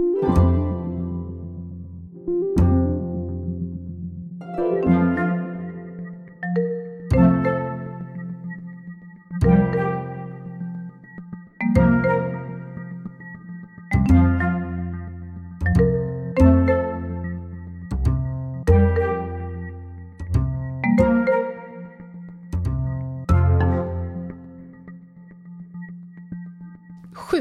Música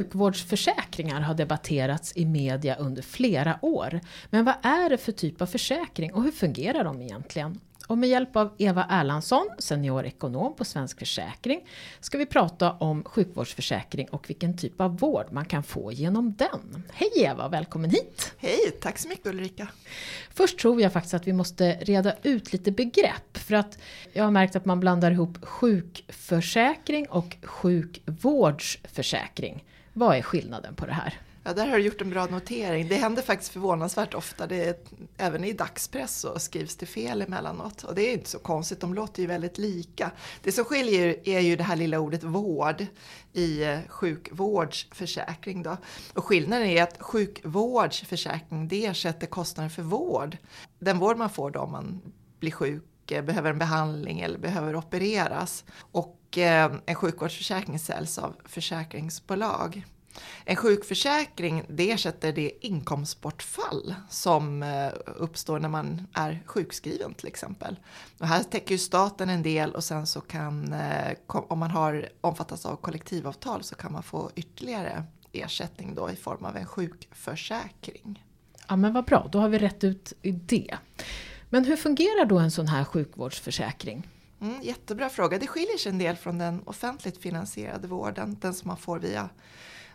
Sjukvårdsförsäkringar har debatterats i media under flera år. Men vad är det för typ av försäkring och hur fungerar de egentligen? Och med hjälp av Eva Erlandsson, seniorekonom på Svensk Försäkring, ska vi prata om sjukvårdsförsäkring och vilken typ av vård man kan få genom den. Hej Eva, välkommen hit! Hej, tack så mycket Ulrika! Först tror jag faktiskt att vi måste reda ut lite begrepp för att jag har märkt att man blandar ihop sjukförsäkring och sjukvårdsförsäkring. Vad är skillnaden på det här? Ja, där har du gjort en bra notering. Det händer faktiskt förvånansvärt ofta. Det är, även i dagspress så skrivs det fel emellanåt. Och det är inte så konstigt, de låter ju väldigt lika. Det som skiljer är ju det här lilla ordet vård i eh, sjukvårdsförsäkring. Då. Och skillnaden är att sjukvårdsförsäkring det ersätter kostnaden för vård. Den vård man får då om man blir sjuk, Eh, behöver en behandling eller behöver opereras. Och eh, en sjukvårdsförsäkring säljs av försäkringsbolag. En sjukförsäkring det ersätter det inkomstbortfall som eh, uppstår när man är sjukskriven till exempel. Och här täcker ju staten en del och sen så kan, om man har omfattats av kollektivavtal så kan man få ytterligare ersättning då i form av en sjukförsäkring. Ja men vad bra, då har vi rätt ut i det. Men hur fungerar då en sån här sjukvårdsförsäkring? Mm, jättebra fråga. Det skiljer sig en del från den offentligt finansierade vården, den som man får via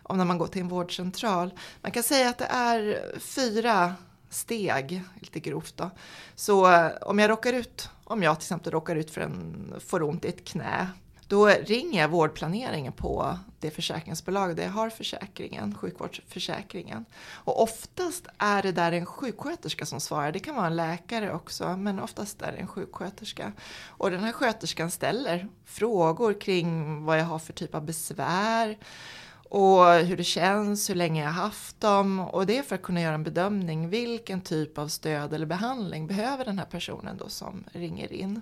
om när man går till en vårdcentral. Man kan säga att det är fyra steg, lite grovt då. Så eh, om jag råkar ut, om jag till exempel råkar ut för en, får ont i ett knä, då ringer jag vårdplaneringen på det försäkringsbolag där jag har försäkringen, sjukvårdsförsäkringen. Och oftast är det där en sjuksköterska som svarar, det kan vara en läkare också, men oftast är det en sjuksköterska. Och den här sköterskan ställer frågor kring vad jag har för typ av besvär, och hur det känns, hur länge jag har haft dem och det är för att kunna göra en bedömning vilken typ av stöd eller behandling behöver den här personen då som ringer in.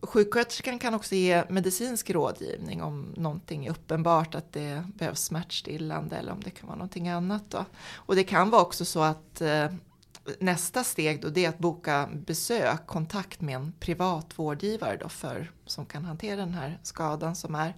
Sjuksköterskan kan också ge medicinsk rådgivning om någonting är uppenbart att det behövs smärtstillande eller om det kan vara någonting annat. Då. Och det kan vara också så att eh, nästa steg då det är att boka besök, kontakt med en privat vårdgivare då för, som kan hantera den här skadan som är.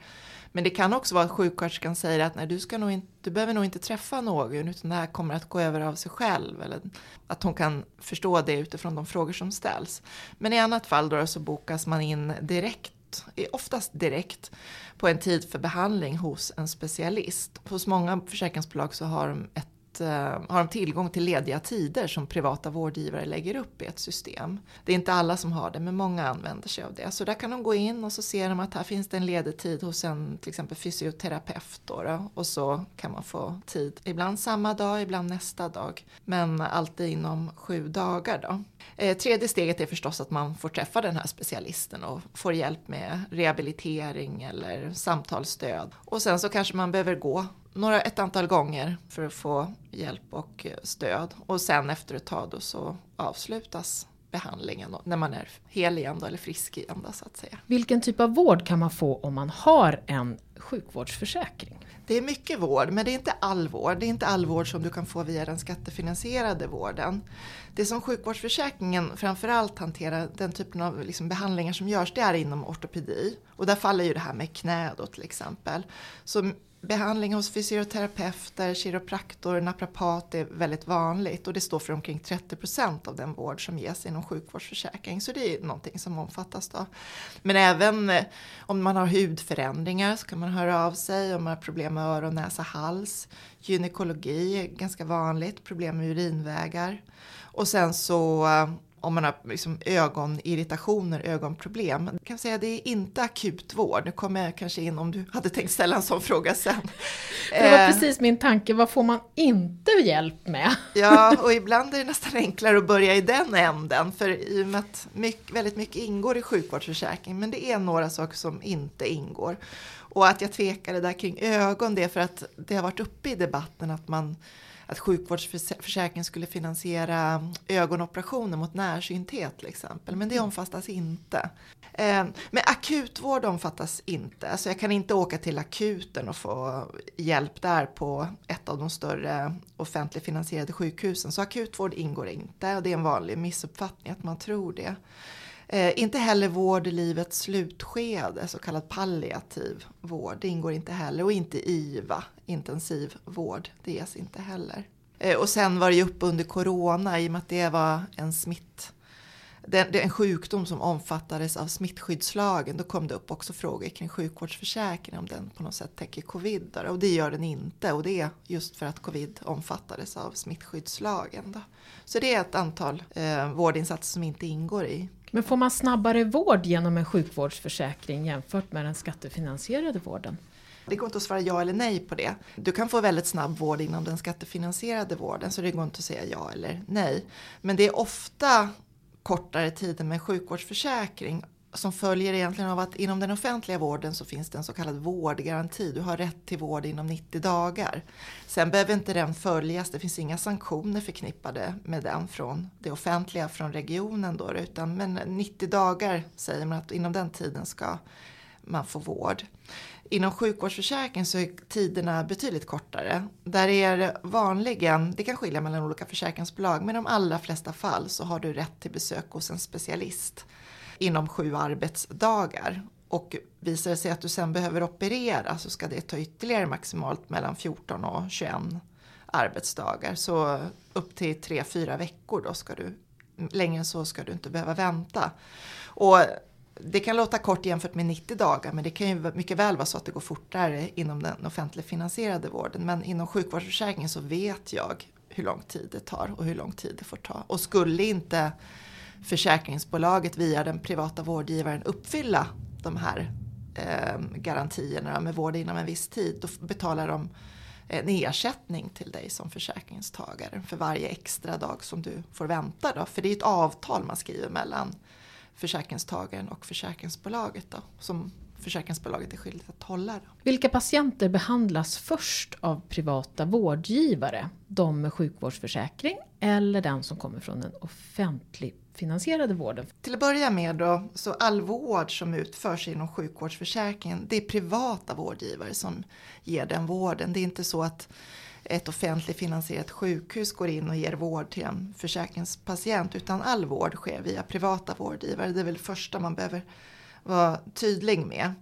Men det kan också vara att sjuksköterskan säger att nej, du, ska nog inte, du behöver nog inte träffa någon utan det här kommer att gå över av sig själv. Eller att hon kan förstå det utifrån de frågor som ställs. Men i annat fall då så bokas man in direkt, oftast direkt, på en tid för behandling hos en specialist. Hos många försäkringsbolag så har de ett Eh, har de tillgång till lediga tider som privata vårdgivare lägger upp i ett system. Det är inte alla som har det, men många använder sig av det. Så där kan de gå in och så ser de att här finns det en ledig tid hos en till exempel fysioterapeut. Då, då och så kan man få tid, ibland samma dag, ibland nästa dag. Men alltid inom sju dagar. Då. Eh, tredje steget är förstås att man får träffa den här specialisten och får hjälp med rehabilitering eller samtalsstöd. Och sen så kanske man behöver gå några, ett antal gånger för att få hjälp och stöd. Och sen efter ett tag då så avslutas behandlingen när man är hel igen då, eller frisk igen då, så att säga. Vilken typ av vård kan man få om man har en sjukvårdsförsäkring? Det är mycket vård, men det är inte all vård. Det är inte all vård som du kan få via den skattefinansierade vården. Det som sjukvårdsförsäkringen framförallt hanterar, den typen av liksom behandlingar som görs, det är inom ortopedi. Och där faller ju det här med knä då till exempel. Så Behandling hos fysioterapeuter, kiropraktor, naprapat är väldigt vanligt och det står för omkring 30 procent av den vård som ges inom sjukvårdsförsäkring. Så det är någonting som omfattas då. Men även eh, om man har hudförändringar så kan man höra av sig om man har problem med öron, näsa, hals. Gynekologi är ganska vanligt, problem med urinvägar. Och sen så eh, om man har liksom ögonirritationer, ögonproblem. Jag kan säga att det är inte akutvård. Nu kommer jag kanske in om du hade tänkt ställa en sån fråga sen. Det var eh, precis min tanke, vad får man inte hjälp med? Ja, och ibland är det nästan enklare att börja i den änden. För i och med att mycket, väldigt mycket ingår i sjukvårdsförsäkring, men det är några saker som inte ingår. Och att jag tvekade där kring ögon, det är för att det har varit uppe i debatten att man att sjukvårdsförsäkringen skulle finansiera ögonoperationer mot närsynthet till exempel. Men det mm. omfattas inte. Eh, men akutvård omfattas inte. Alltså jag kan inte åka till akuten och få hjälp där på ett av de större offentligt finansierade sjukhusen. Så akutvård ingår inte och det är en vanlig missuppfattning att man tror det. Eh, inte heller vård i livets slutskede, så kallad palliativ vård. Det ingår inte heller. Och inte IVA, intensiv vård. Det ges inte heller. Eh, och sen var det ju uppe under corona i och med att det var en smitt det är en sjukdom som omfattades av smittskyddslagen. Då kom det upp också frågor kring sjukvårdsförsäkringen, om den på något sätt täcker covid. Och det gör den inte och det är just för att covid omfattades av smittskyddslagen. Då. Så det är ett antal eh, vårdinsatser som inte ingår i men får man snabbare vård genom en sjukvårdsförsäkring jämfört med den skattefinansierade vården? Det går inte att svara ja eller nej på det. Du kan få väldigt snabb vård inom den skattefinansierade vården så det går inte att säga ja eller nej. Men det är ofta kortare tider med sjukvårdsförsäkring som följer egentligen av att inom den offentliga vården så finns det en så kallad vårdgaranti. Du har rätt till vård inom 90 dagar. Sen behöver inte den följas, det finns inga sanktioner förknippade med den från det offentliga, från regionen då, utan men 90 dagar säger man att inom den tiden ska man få vård. Inom sjukvårdsförsäkringen så är tiderna betydligt kortare. Där är det vanligen, det kan skilja mellan olika försäkringsbolag, men i de allra flesta fall så har du rätt till besök hos en specialist inom sju arbetsdagar. Och visar det sig att du sen behöver operera så ska det ta ytterligare maximalt mellan 14 och 21 arbetsdagar. Så upp till 3-4 veckor då ska du, längre än så ska du inte behöva vänta. Och det kan låta kort jämfört med 90 dagar men det kan ju mycket väl vara så att det går fortare inom den offentligt finansierade vården. Men inom sjukvårdsförsäkringen så vet jag hur lång tid det tar och hur lång tid det får ta. Och skulle inte försäkringsbolaget via den privata vårdgivaren uppfylla de här eh, garantierna med vård inom en viss tid, då betalar de eh, en ersättning till dig som försäkringstagare för varje extra dag som du får vänta. Då. För det är ett avtal man skriver mellan försäkringstagaren och försäkringsbolaget då, som försäkringsbolaget är skyldigt att hålla. Då. Vilka patienter behandlas först av privata vårdgivare? De med sjukvårdsförsäkring eller den som kommer från en offentlig finansierade vården? Till att börja med då, så all vård som utförs inom sjukvårdsförsäkringen, det är privata vårdgivare som ger den vården. Det är inte så att ett offentligt finansierat sjukhus går in och ger vård till en försäkringspatient utan all vård sker via privata vårdgivare. Det är väl det första man behöver vara tydlig med.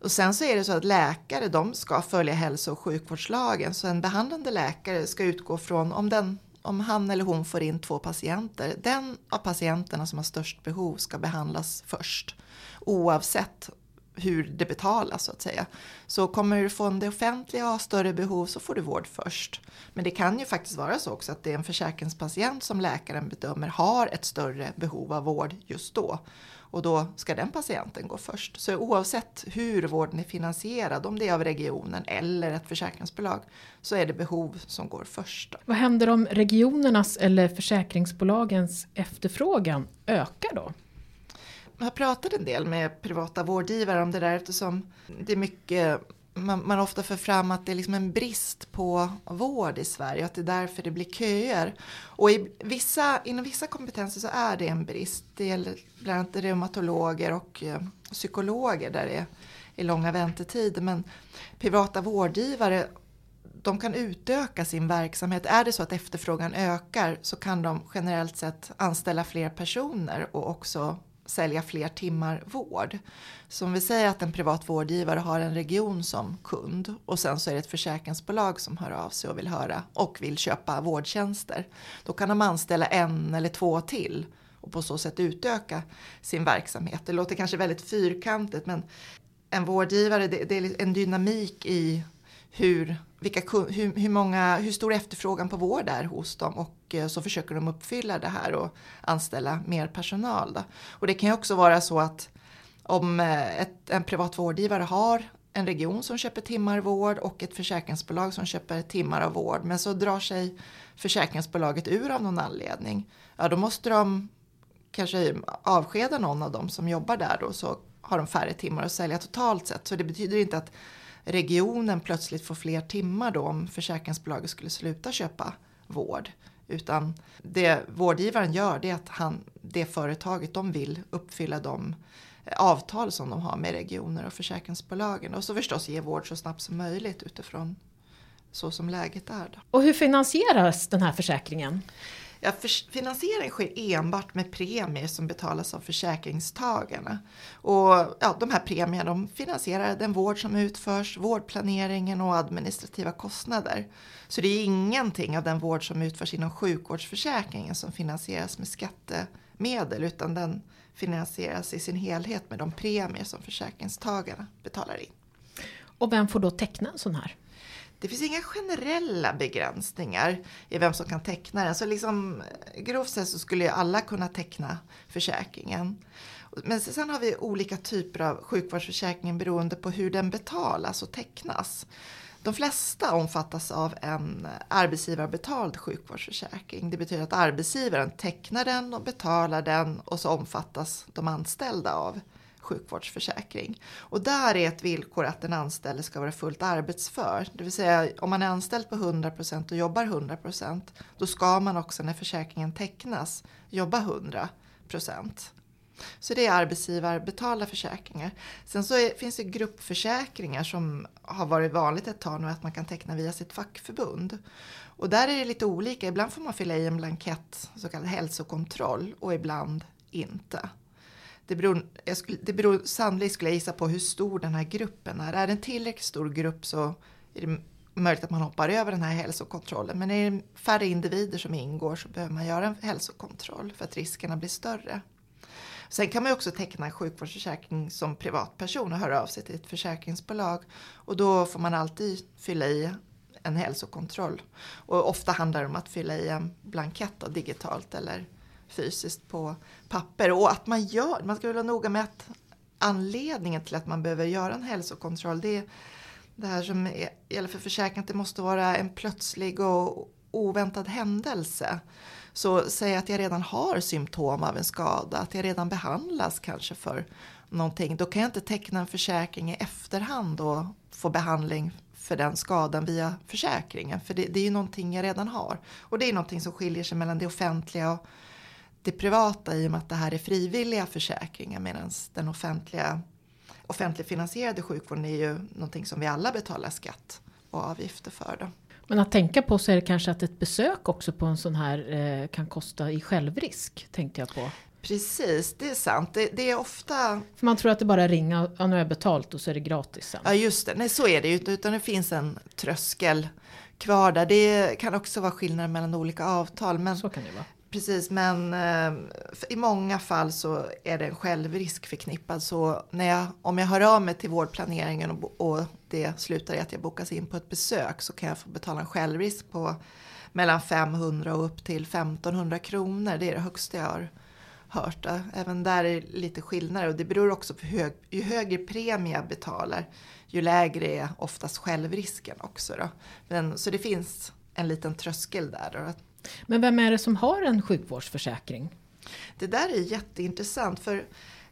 Och sen så är det så att läkare de ska följa hälso och sjukvårdslagen så en behandlande läkare ska utgå från om, den, om han eller hon får in två patienter, den av patienterna som har störst behov ska behandlas först oavsett hur det betalas så att säga. Så kommer du från det offentliga och har större behov så får du vård först. Men det kan ju faktiskt vara så också att det är en försäkringspatient som läkaren bedömer har ett större behov av vård just då. Och då ska den patienten gå först. Så oavsett hur vården är finansierad, om det är av regionen eller ett försäkringsbolag, så är det behov som går först. Vad händer om regionernas eller försäkringsbolagens efterfrågan ökar då? Jag har pratat en del med privata vårdgivare om det där eftersom det är mycket man, man ofta för fram att det är liksom en brist på vård i Sverige och att det är därför det blir köer. Och i vissa, inom vissa kompetenser så är det en brist. Det gäller bland annat reumatologer och eh, psykologer där det är långa väntetider. Men privata vårdgivare de kan utöka sin verksamhet. Är det så att efterfrågan ökar så kan de generellt sett anställa fler personer och också sälja fler timmar vård. Så om vi säger att en privat vårdgivare har en region som kund och sen så är det ett försäkringsbolag som hör av sig och vill höra och vill köpa vårdtjänster. Då kan de anställa en eller två till och på så sätt utöka sin verksamhet. Det låter kanske väldigt fyrkantigt men en vårdgivare, det, det är en dynamik i hur, vilka, hur, hur, många, hur stor efterfrågan på vård är hos dem och eh, så försöker de uppfylla det här och anställa mer personal. Då. Och det kan ju också vara så att om eh, ett, en privat vårdgivare har en region som köper timmar vård och ett försäkringsbolag som köper timmar av vård men så drar sig försäkringsbolaget ur av någon anledning. Ja, då måste de kanske avskeda någon av dem som jobbar där då så har de färre timmar att sälja totalt sett. Så det betyder inte att regionen plötsligt får fler timmar då om försäkringsbolaget skulle sluta köpa vård. Utan det vårdgivaren gör det är att han, det företaget de vill uppfylla de eh, avtal som de har med regioner och försäkringsbolagen. Och så förstås ge vård så snabbt som möjligt utifrån så som läget är. Då. Och hur finansieras den här försäkringen? Ja, för, finansiering sker enbart med premier som betalas av försäkringstagarna. Och ja, de här premierna de finansierar den vård som utförs, vårdplaneringen och administrativa kostnader. Så det är ingenting av den vård som utförs inom sjukvårdsförsäkringen som finansieras med skattemedel utan den finansieras i sin helhet med de premier som försäkringstagarna betalar in. Och vem får då teckna en sån här? Det finns inga generella begränsningar i vem som kan teckna den. Så liksom, grovt sett så skulle ju alla kunna teckna försäkringen. Men sen har vi olika typer av sjukvårdsförsäkring beroende på hur den betalas och tecknas. De flesta omfattas av en arbetsgivarbetald sjukvårdsförsäkring. Det betyder att arbetsgivaren tecknar den och betalar den och så omfattas de anställda av sjukvårdsförsäkring. Och där är ett villkor att den anställde ska vara fullt arbetsför. Det vill säga om man är anställd på 100% och jobbar 100% då ska man också när försäkringen tecknas jobba 100%. Så det är arbetsgivarbetalda försäkringar. Sen så är, finns det gruppförsäkringar som har varit vanligt ett tag nu att man kan teckna via sitt fackförbund. Och där är det lite olika. Ibland får man fylla i en blankett, så kallad hälsokontroll och ibland inte. Det beror, skulle, det beror sannolikt skulle jag gissa på hur stor den här gruppen är. Är det en tillräckligt stor grupp så är det möjligt att man hoppar över den här hälsokontrollen. Men är det färre individer som ingår så behöver man göra en hälsokontroll för att riskerna blir större. Sen kan man också teckna en sjukvårdsförsäkring som privatperson och höra av sig till ett försäkringsbolag. Och då får man alltid fylla i en hälsokontroll. Och ofta handlar det om att fylla i en blankett då, digitalt eller fysiskt på papper. Och att man gör, man ska vara noga med att anledningen till att man behöver göra en hälsokontroll det är det här som gäller för försäkringen att det måste vara en plötslig och oväntad händelse. Så säg att jag redan har symptom av en skada, att jag redan behandlas kanske för någonting. Då kan jag inte teckna en försäkring i efterhand och få behandling för den skadan via försäkringen. För det, det är ju någonting jag redan har. Och det är någonting som skiljer sig mellan det offentliga och det privata i och med att det här är frivilliga försäkringar medan den offentliga offentligfinansierade sjukvården är ju någonting som vi alla betalar skatt och avgifter för. Då. Men att tänka på så är det kanske att ett besök också på en sån här eh, kan kosta i självrisk, tänkte jag på. Precis, det är sant. Det, det, är ofta... För man tror att det bara är ringa, och nu har jag betalt och så är det gratis sen. Ja just det, nej så är det ju utan det finns en tröskel kvar där. Det kan också vara skillnader mellan olika avtal. Men så kan det vara. Precis, men eh, i många fall så är det en självrisk förknippad. Så när jag, om jag hör av mig till vårdplaneringen och, och det slutar i att jag bokas in på ett besök så kan jag få betala en självrisk på mellan 500 och upp till 1500 kronor. Det är det högsta jag har hört. Även där är det lite skillnader och det beror också på hög, ju högre premie jag betalar ju lägre är oftast självrisken också. Då. Men, så det finns en liten tröskel där. Då. Men vem är det som har en sjukvårdsförsäkring? Det där är jätteintressant för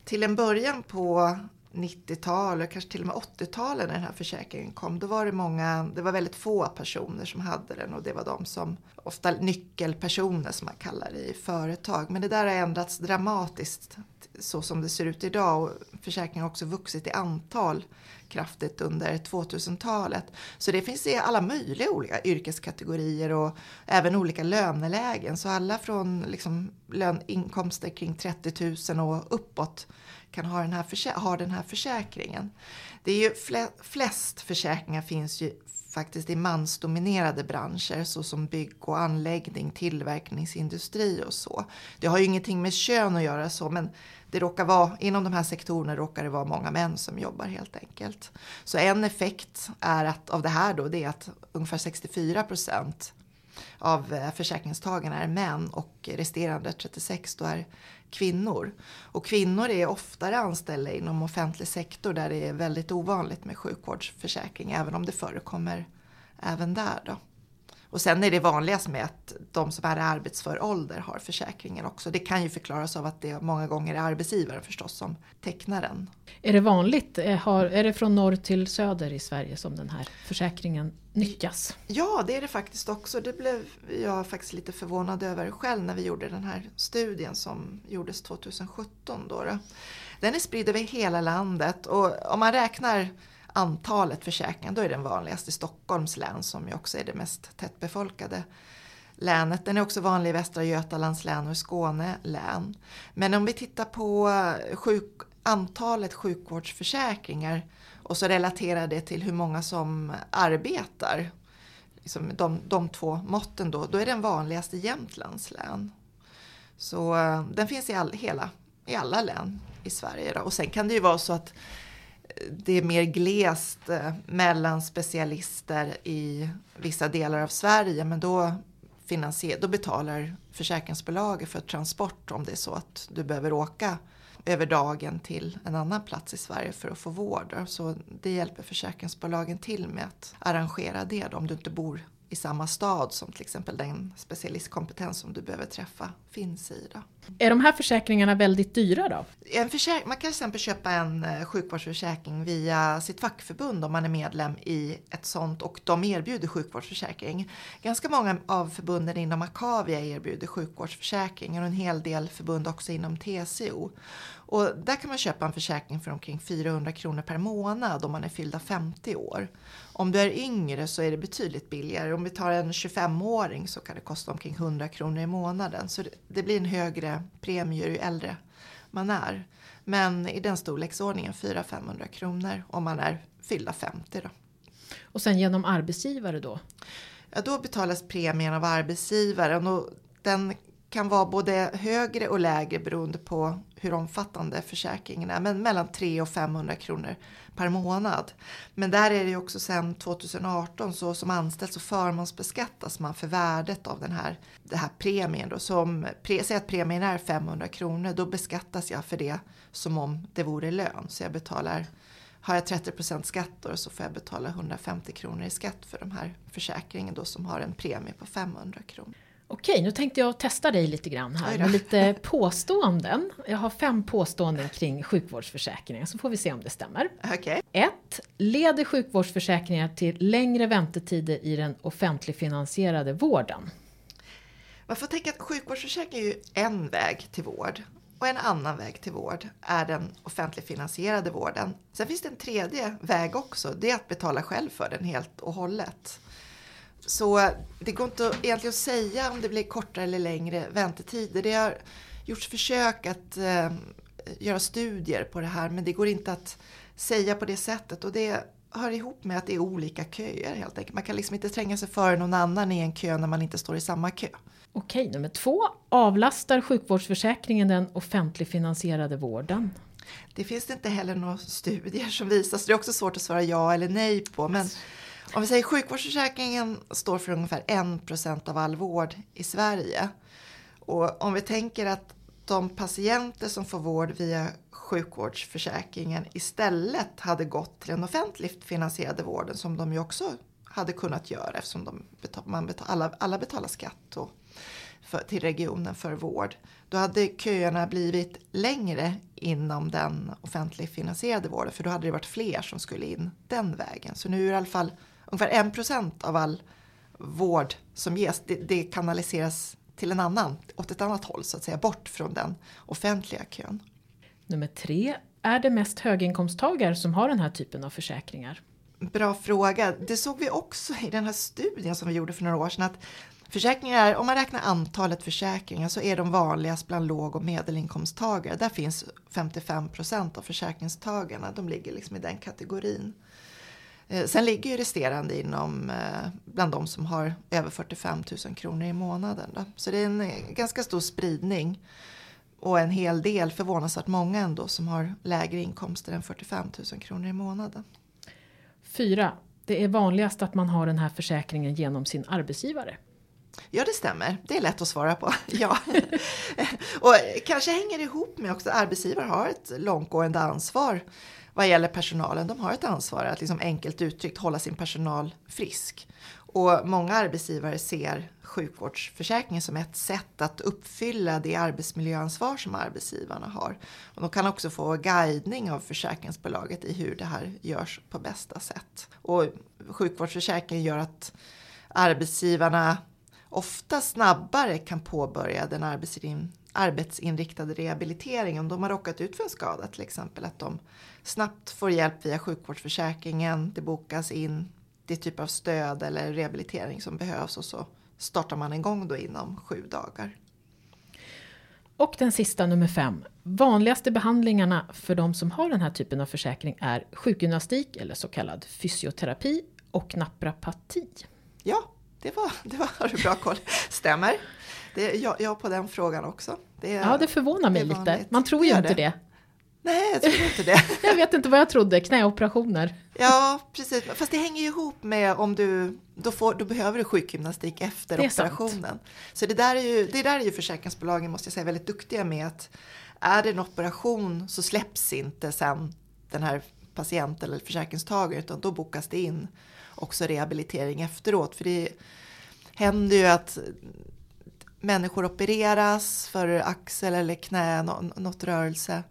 till en början på 90-talet, kanske till och med 80-talet när den här försäkringen kom, då var det många, det var väldigt få personer som hade den och det var de som, ofta nyckelpersoner som man kallar det i företag. Men det där har ändrats dramatiskt så som det ser ut idag och försäkringen har också vuxit i antal kraftigt under 2000-talet. Så det finns i alla möjliga olika yrkeskategorier och även olika lönelägen. Så alla från liksom lön, inkomster kring 30 000 och uppåt kan ha den här, ha den här försäkringen. Det är ju flest försäkringar finns ju faktiskt i mansdominerade branscher såsom bygg och anläggning, tillverkningsindustri och så. Det har ju ingenting med kön att göra så men det råkar vara, inom de här sektorerna råkar det vara många män som jobbar helt enkelt. Så en effekt är att, av det här då, det är att ungefär 64 procent av eh, försäkringstagarna är män och resterande 36 då är kvinnor. Och kvinnor är oftare anställda inom offentlig sektor där det är väldigt ovanligt med sjukvårdsförsäkring även om det förekommer även där. Då. Och sen är det vanligast med att de som är i arbetsför ålder har försäkringen också. Det kan ju förklaras av att det många gånger är arbetsgivaren förstås som tecknar den. Är det vanligt? Är det från norr till söder i Sverige som den här försäkringen nyttjas? Ja, det är det faktiskt också. Det blev jag faktiskt lite förvånad över själv när vi gjorde den här studien som gjordes 2017. Då, då. Den är spridd över hela landet och om man räknar antalet försäkringar då är den vanligast i Stockholms län som ju också är det mest tättbefolkade länet. Den är också vanlig i Västra Götalands län och i Skåne län. Men om vi tittar på sjuk, antalet sjukvårdsförsäkringar och så relaterar det till hur många som arbetar, liksom de, de två måtten då, då är den vanligast i Jämtlands län. Så eh, den finns i, all, hela, i alla län i Sverige. Då. Och sen kan det ju vara så att det är mer glest eh, mellan specialister i vissa delar av Sverige men då, finansier, då betalar försäkringsbolaget för transport om det är så att du behöver åka över dagen till en annan plats i Sverige för att få vård. Så det hjälper försäkringsbolagen till med att arrangera det då, om du inte bor i samma stad som till exempel den specialistkompetens som du behöver träffa finns i. Då. Är de här försäkringarna väldigt dyra då? En försäk man kan till exempel köpa en eh, sjukvårdsförsäkring via sitt fackförbund om man är medlem i ett sånt och de erbjuder sjukvårdsförsäkring. Ganska många av förbunden inom Akavia erbjuder sjukvårdsförsäkring och en hel del förbund också inom TCO. Och där kan man köpa en försäkring för omkring 400 kronor per månad om man är fyllda 50 år. Om du är yngre så är det betydligt billigare. Om vi tar en 25-åring så kan det kosta omkring 100 kronor i månaden. Så det blir en högre premie ju äldre man är. Men i den storleksordningen 400-500 kronor om man är fyllda 50 då. Och sen genom arbetsgivare då? Ja, då betalas premien av arbetsgivaren och den kan vara både högre och lägre beroende på hur omfattande försäkringen är, men mellan 300 och 500 kronor per månad. Men där är det ju också sedan 2018 så som anställd så förmånsbeskattas man för värdet av den här, den här premien. Då. Så om, säg att premien är 500 kronor, då beskattas jag för det som om det vore lön. Så jag betalar har jag 30 skatt då, så får jag betala 150 kronor i skatt för de här försäkringen då som har en premie på 500 kronor. Okej, nu tänkte jag testa dig lite grann här med lite påståenden. Jag har fem påståenden kring sjukvårdsförsäkringen så får vi se om det stämmer. Okay. 1. Leder sjukvårdsförsäkringar till längre väntetider i den offentligfinansierade vården? Man får tänka att sjukvårdsförsäkring är ju en väg till vård och en annan väg till vård är den offentligfinansierade vården. Sen finns det en tredje väg också, det är att betala själv för den helt och hållet. Så det går inte egentligen att säga om det blir kortare eller längre väntetider. Det har gjorts försök att eh, göra studier på det här men det går inte att säga på det sättet och det hör ihop med att det är olika köer helt enkelt. Man kan liksom inte tränga sig före någon annan i en kö när man inte står i samma kö. Okej, nummer två. Avlastar sjukvårdsförsäkringen den offentligfinansierade vården? Det finns det inte heller några studier som visar, så det är också svårt att svara ja eller nej på. Men om vi säger sjukvårdsförsäkringen står för ungefär 1 av all vård i Sverige. Och om vi tänker att de patienter som får vård via sjukvårdsförsäkringen istället hade gått till den offentligt finansierade vården som de ju också hade kunnat göra eftersom de betal, man betal, alla, alla betalar skatt och för, till regionen för vård. Då hade köerna blivit längre inom den offentligt finansierade vården för då hade det varit fler som skulle in den vägen. Så nu är det i alla fall ungefär 1 procent av all vård som ges, det, det kanaliseras till en annan, åt ett annat håll så att säga, bort från den offentliga kön. Nummer tre, är det mest höginkomsttagare som har den här typen av försäkringar? Bra fråga. Det såg vi också i den här studien som vi gjorde för några år sedan. Att försäkringar, om man räknar antalet försäkringar så är de vanligast bland låg och medelinkomsttagare. Där finns 55 procent av försäkringstagarna. De ligger liksom i den kategorin. Eh, sen ligger ju resterande inom eh, bland de som har över 45 000 kronor i månaden. Då. Så det är en eh, ganska stor spridning och en hel del, förvånansvärt många ändå, som har lägre inkomster än 45 000 kronor i månaden. Fyra. Det är vanligast att man har den här försäkringen genom sin arbetsgivare. Ja, det stämmer. Det är lätt att svara på. Ja. och kanske hänger det ihop med också att arbetsgivare har ett långtgående ansvar vad gäller personalen. De har ett ansvar att liksom enkelt uttryckt hålla sin personal frisk. Och många arbetsgivare ser sjukvårdsförsäkringen som ett sätt att uppfylla det arbetsmiljöansvar som arbetsgivarna har. Och de kan också få guidning av försäkringsbolaget i hur det här görs på bästa sätt. Och sjukvårdsförsäkringen gör att arbetsgivarna ofta snabbare kan påbörja den arbetsinriktade rehabiliteringen om de har råkat ut för en skada till exempel. Att de snabbt får hjälp via sjukvårdsförsäkringen, det bokas in det typ av stöd eller rehabilitering som behövs och så startar man igång då inom sju dagar. Och den sista, nummer fem. Vanligaste behandlingarna för de som har den här typen av försäkring är sjukgymnastik eller så kallad fysioterapi och naprapati. Ja, det var, det var har du bra koll. Stämmer. Det, jag, jag på den frågan också. Det, ja, det förvånar mig det lite. Man tror ju inte det. det. Nej, jag tror inte det. jag vet inte vad jag trodde, knäoperationer. Ja, precis. Fast det hänger ju ihop med om du, då, får, då behöver du sjukgymnastik efter operationen. Sant. Så det där, är ju, det där är ju försäkringsbolagen, måste jag säga, väldigt duktiga med att är det en operation så släpps inte sen den här patienten eller försäkringstagaren utan då bokas det in också rehabilitering efteråt. För det händer ju att människor opereras för axel eller knä, något rörelse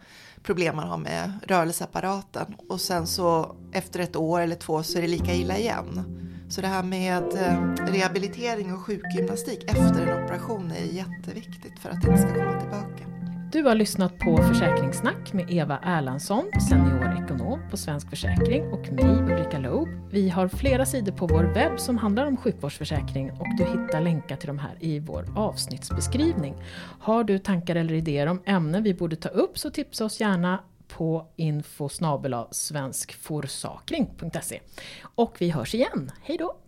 problem man har med rörelseapparaten och sen så efter ett år eller två så är det lika illa igen. Så det här med eh, rehabilitering och sjukgymnastik efter en operation är jätteviktigt för att det inte ska komma tillbaka. Du har lyssnat på Försäkringssnack med Eva Erlandsson, seniorekonom på Svensk Försäkring och mig Ulrika Loob. Vi har flera sidor på vår webb som handlar om sjukvårdsförsäkring och du hittar länkar till de här i vår avsnittsbeskrivning. Har du tankar eller idéer om ämnen vi borde ta upp så tipsa oss gärna på info svenskforsakring.se. Och vi hörs igen. hejdå!